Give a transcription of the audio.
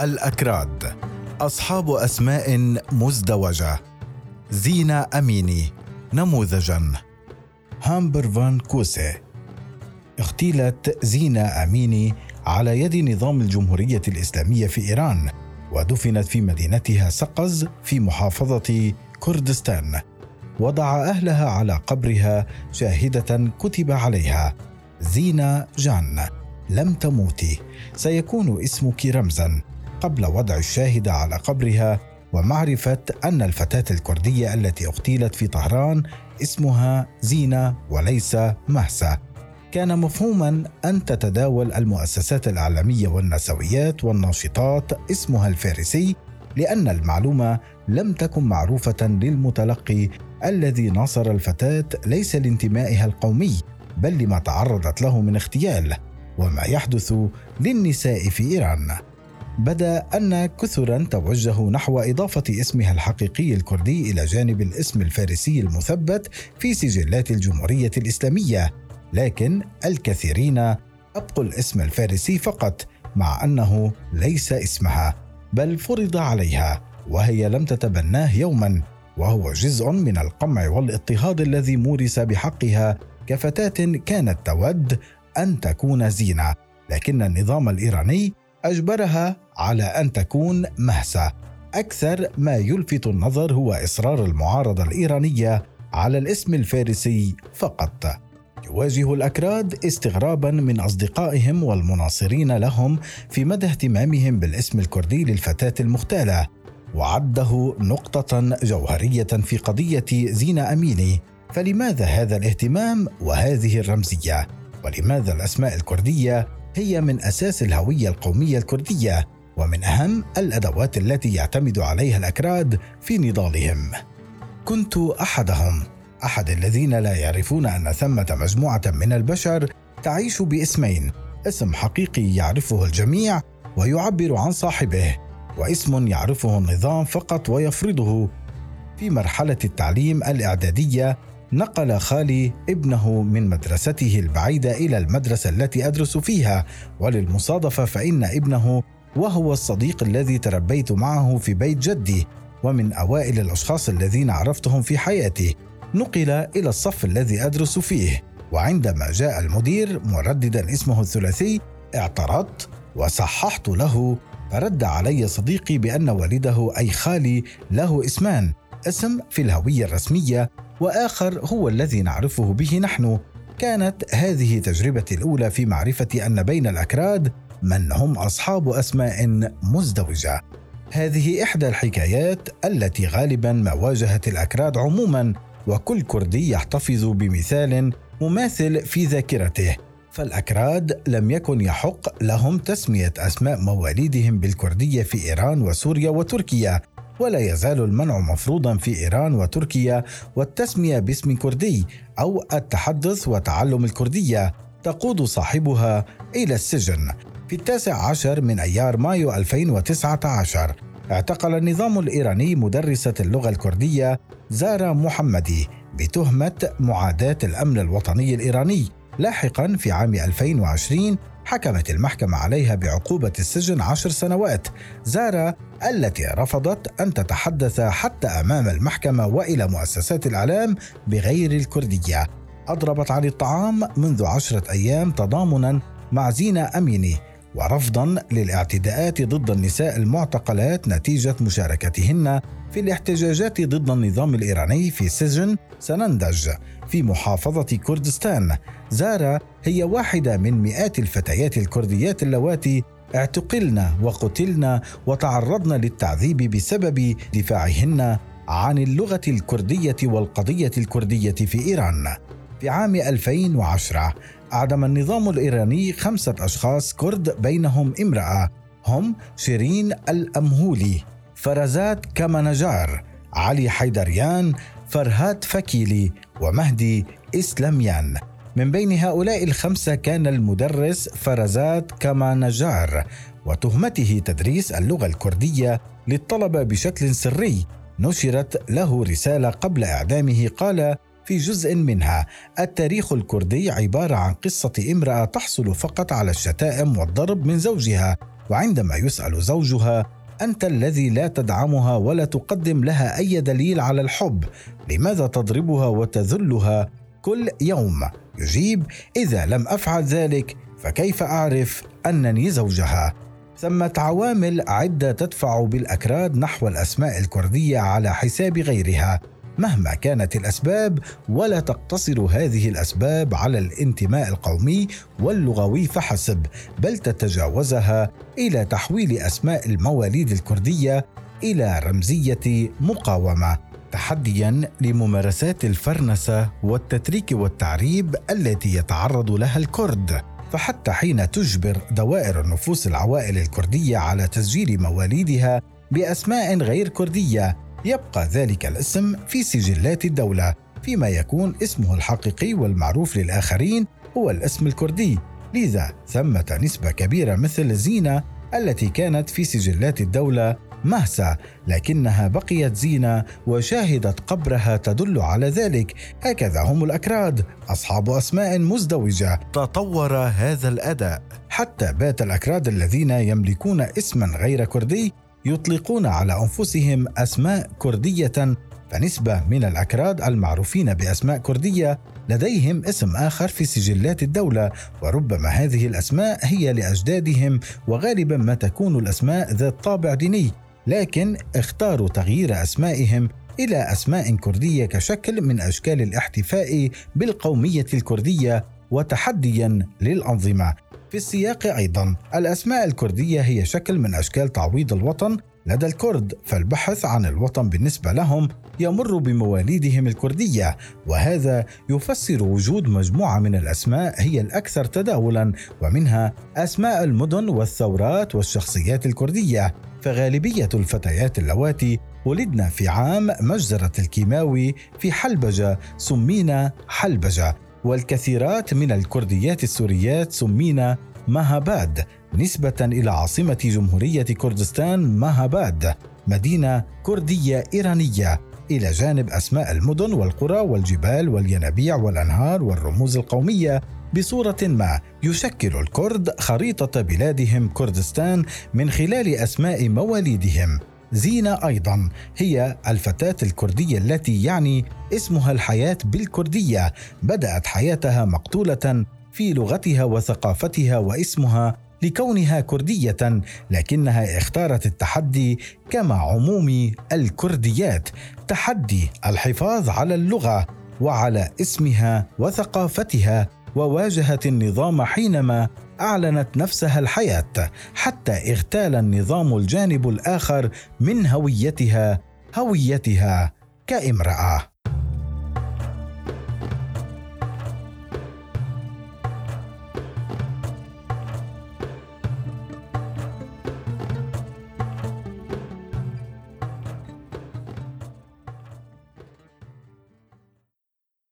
الأكراد. أصحاب أسماء مزدوجة. ژينا أميني. نموذجا. همبرفان كوسه. اغتيلت ژينا أميني على يد نظام الجمهورية الإسلامية في إيران ودفنت في مدينتها سقز في محافظة كردستان. وضع أهلها على قبرها شاهدة كتب عليها. زينة جان. لم تموتي. سيكون اسمك رمزا. قبل وضع الشاهدة على قبرها ومعرفة أن الفتاة الكردية التي اغتيلت في طهران اسمها زينة وليس مهسة. كان مفهوما أن تتداول المؤسسات الإعلامية والنسويات والناشطات اسمها الفارسي لأن المعلومة لم تكن معروفة للمتلقي الذي ناصر الفتاة ليس لانتمائها القومي بل لما تعرضت له من اغتيال. وما يحدث للنساء في إيران. بدا أن كثرا توجهوا نحو إضافة اسمها الحقيقي الكردي إلى جانب الاسم الفارسي المثبت في سجلات الجمهورية الإسلامية لكن الكثيرين أبقوا الاسم الفارسي فقط مع أنه ليس اسمها بل فرض عليها وهي لم تتبناه يوما وهو جزء من القمع والاضطهاد الذي مورس بحقها كفتاة كانت تود أن تكون زينة لكن النظام الإيراني أجبرها على أن تكون مهسة. أكثر ما يلفت النظر هو إصرار المعارضة الإيرانية على الاسم الفارسي فقط. يواجه الأكراد استغرابا من أصدقائهم والمناصرين لهم في مدى اهتمامهم بالاسم الكردي للفتاة المغتاله وعده نقطة جوهرية في قضية زينة أميني. فلماذا هذا الاهتمام وهذه الرمزية؟ ولماذا الأسماء الكردية هي من أساس الهوية القومية الكردية ومن أهم الأدوات التي يعتمد عليها الأكراد في نضالهم. كنت أحدهم أحد الذين لا يعرفون أن ثمة مجموعة من البشر تعيش باسمين اسم حقيقي يعرفه الجميع ويعبر عن صاحبه واسم يعرفه النظام فقط ويفرضه. في مرحلة التعليم الإعدادية نقل خالي ابنه من مدرسته البعيدة إلى المدرسة التي أدرس فيها. وللمصادفة فإن ابنه وهو الصديق الذي تربيت معه في بيت جدي ومن أوائل الأشخاص الذين عرفتهم في حياتي. نقل إلى الصف الذي أدرس فيه. وعندما جاء المدير مرددا اسمه الثلاثي اعترضت وصححت له. فرد علي صديقي بأن والده أي خالي له اسمان اسم في الهوية الرسمية وآخر هو الذي نعرفه به نحن. كانت هذه تجربتي الأولى في معرفة أن بين الأكراد من هم أصحاب أسماء مزدوجة. هذه إحدى الحكايات التي غالبا ما واجهت الأكراد عموما وكل كردي يحتفظ بمثال مماثل في ذاكرته. فالأكراد لم يكن يحق لهم تسمية أسماء مواليدهم بالكردية في إيران وسوريا وتركيا. ولا يزال المنع مفروضا في إيران وتركيا والتسمية باسم كردي أو التحدث وتعلم الكردية تقود صاحبها إلى السجن في التاسع عشر من أيار مايو 2019 اعتقل النظام الإيراني مدرسة اللغة الكردية زارا محمدي بتهمة معاداة الأمن الوطني الإيراني لاحقا في عام 2020 حكمت المحكمة عليها بعقوبة السجن عشر سنوات. زارا التي رفضت أن تتحدث حتى أمام المحكمة وإلى مؤسسات الإعلام بغير الكردية. أضربت عن الطعام منذ عشرة أيام تضامنا مع زينة أميني ورفضا للاعتداءات ضد النساء المعتقلات نتيجة مشاركتهن في الاحتجاجات ضد النظام الإيراني في سجن سنندج في محافظة كردستان زارا هي واحدة من مئات الفتيات الكرديات اللواتي اعتقلن وقتلن وتعرضن للتعذيب بسبب دفاعهن عن اللغة الكردية والقضية الكردية في إيران. في عام 2010 أعدم النظام الإيراني خمسة أشخاص كرد بينهم امرأة هم شيرين الأمهولي فرزات كمانجار علي حيدريان فرهات فكيلي ومهدي إسلاميان. من بين هؤلاء الخمسة كان المدرس فرزات كمانجار وتهمته تدريس اللغة الكردية للطلبة بشكل سري. نشرت له رسالة قبل إعدامه قال في جزء منها التاريخ الكردي عبارة عن قصة امرأة تحصل فقط على الشتائم والضرب من زوجها وعندما يسأل زوجها أنت الذي لا تدعمها ولا تقدم لها أي دليل على الحب. لماذا تضربها وتذلها كل يوم؟ يجيب إذا لم أفعل ذلك فكيف أعرف أنني زوجها؟ ثمة عوامل عدة تدفع بالأكراد نحو الأسماء الكردية على حساب غيرها. مهما كانت الأسباب ولا تقتصر هذه الأسباب على الانتماء القومي واللغوي فحسب بل تتجاوزها إلى تحويل أسماء المواليد الكردية إلى رمزية مقاومة تحديا لممارسات الفرنسة والتتريك والتعريب التي يتعرض لها الكرد. فحتى حين تجبر دوائر النفوس العوائل الكردية على تسجيل مواليدها بأسماء غير كردية يبقى ذلك الاسم في سجلات الدولة فيما يكون اسمه الحقيقي والمعروف للآخرين هو الاسم الكردي. لذا ثمة نسبة كبيرة مثل زينة التي كانت في سجلات الدولة مهسا لكنها بقيت زينة وشاهدت قبرها تدل على ذلك. هكذا هم الأكراد أصحاب أسماء مزدوجة. تطور هذا الأداء. حتى بات الأكراد الذين يملكون اسما غير كردي يطلقون على أنفسهم أسماء كردية فنسبة من الأكراد المعروفين بأسماء كردية لديهم اسم آخر في سجلات الدولة وربما هذه الأسماء هي لأجدادهم وغالبا ما تكون الأسماء ذات طابع ديني. لكن اختاروا تغيير أسمائهم إلى أسماء كردية كشكل من أشكال الاحتفاء بالقومية الكردية وتحديا للأنظمة. في السياق أيضا. الأسماء الكردية هي شكل من أشكال تعويض الوطن لدى الكرد فالبحث عن الوطن بالنسبة لهم يمر بمواليدهم الكردية وهذا يفسر وجود مجموعة من الأسماء هي الأكثر تداولا ومنها أسماء المدن والثورات والشخصيات الكردية. فغالبية الفتيات اللواتي ولدن في عام مجزرة الكيماوي في حلبجة سمينا حلبجة. والكثيرات من الكرديات السوريات سمين ماهاباد نسبة إلى عاصمة جمهورية كردستان ماهاباد مدينة كردية إيرانية. إلى جانب أسماء المدن والقرى والجبال والينابيع والأنهار والرموز القومية بصورة ما يشكل الكرد خريطة بلادهم كردستان من خلال أسماء مواليدهم. زينة أيضا هي الفتاة الكردية التي يعني اسمها الحياة بالكردية. بدأت حياتها مقتولة في لغتها وثقافتها واسمها لكونها كردية لكنها اختارت التحدي كما عموم الكرديات. تحدي الحفاظ على اللغة وعلى اسمها وثقافتها وواجهت النظام حينما أعلنت نفسها الحياة حتى اغتال النظام الجانب الآخر من هويتها هويتها كامرأة.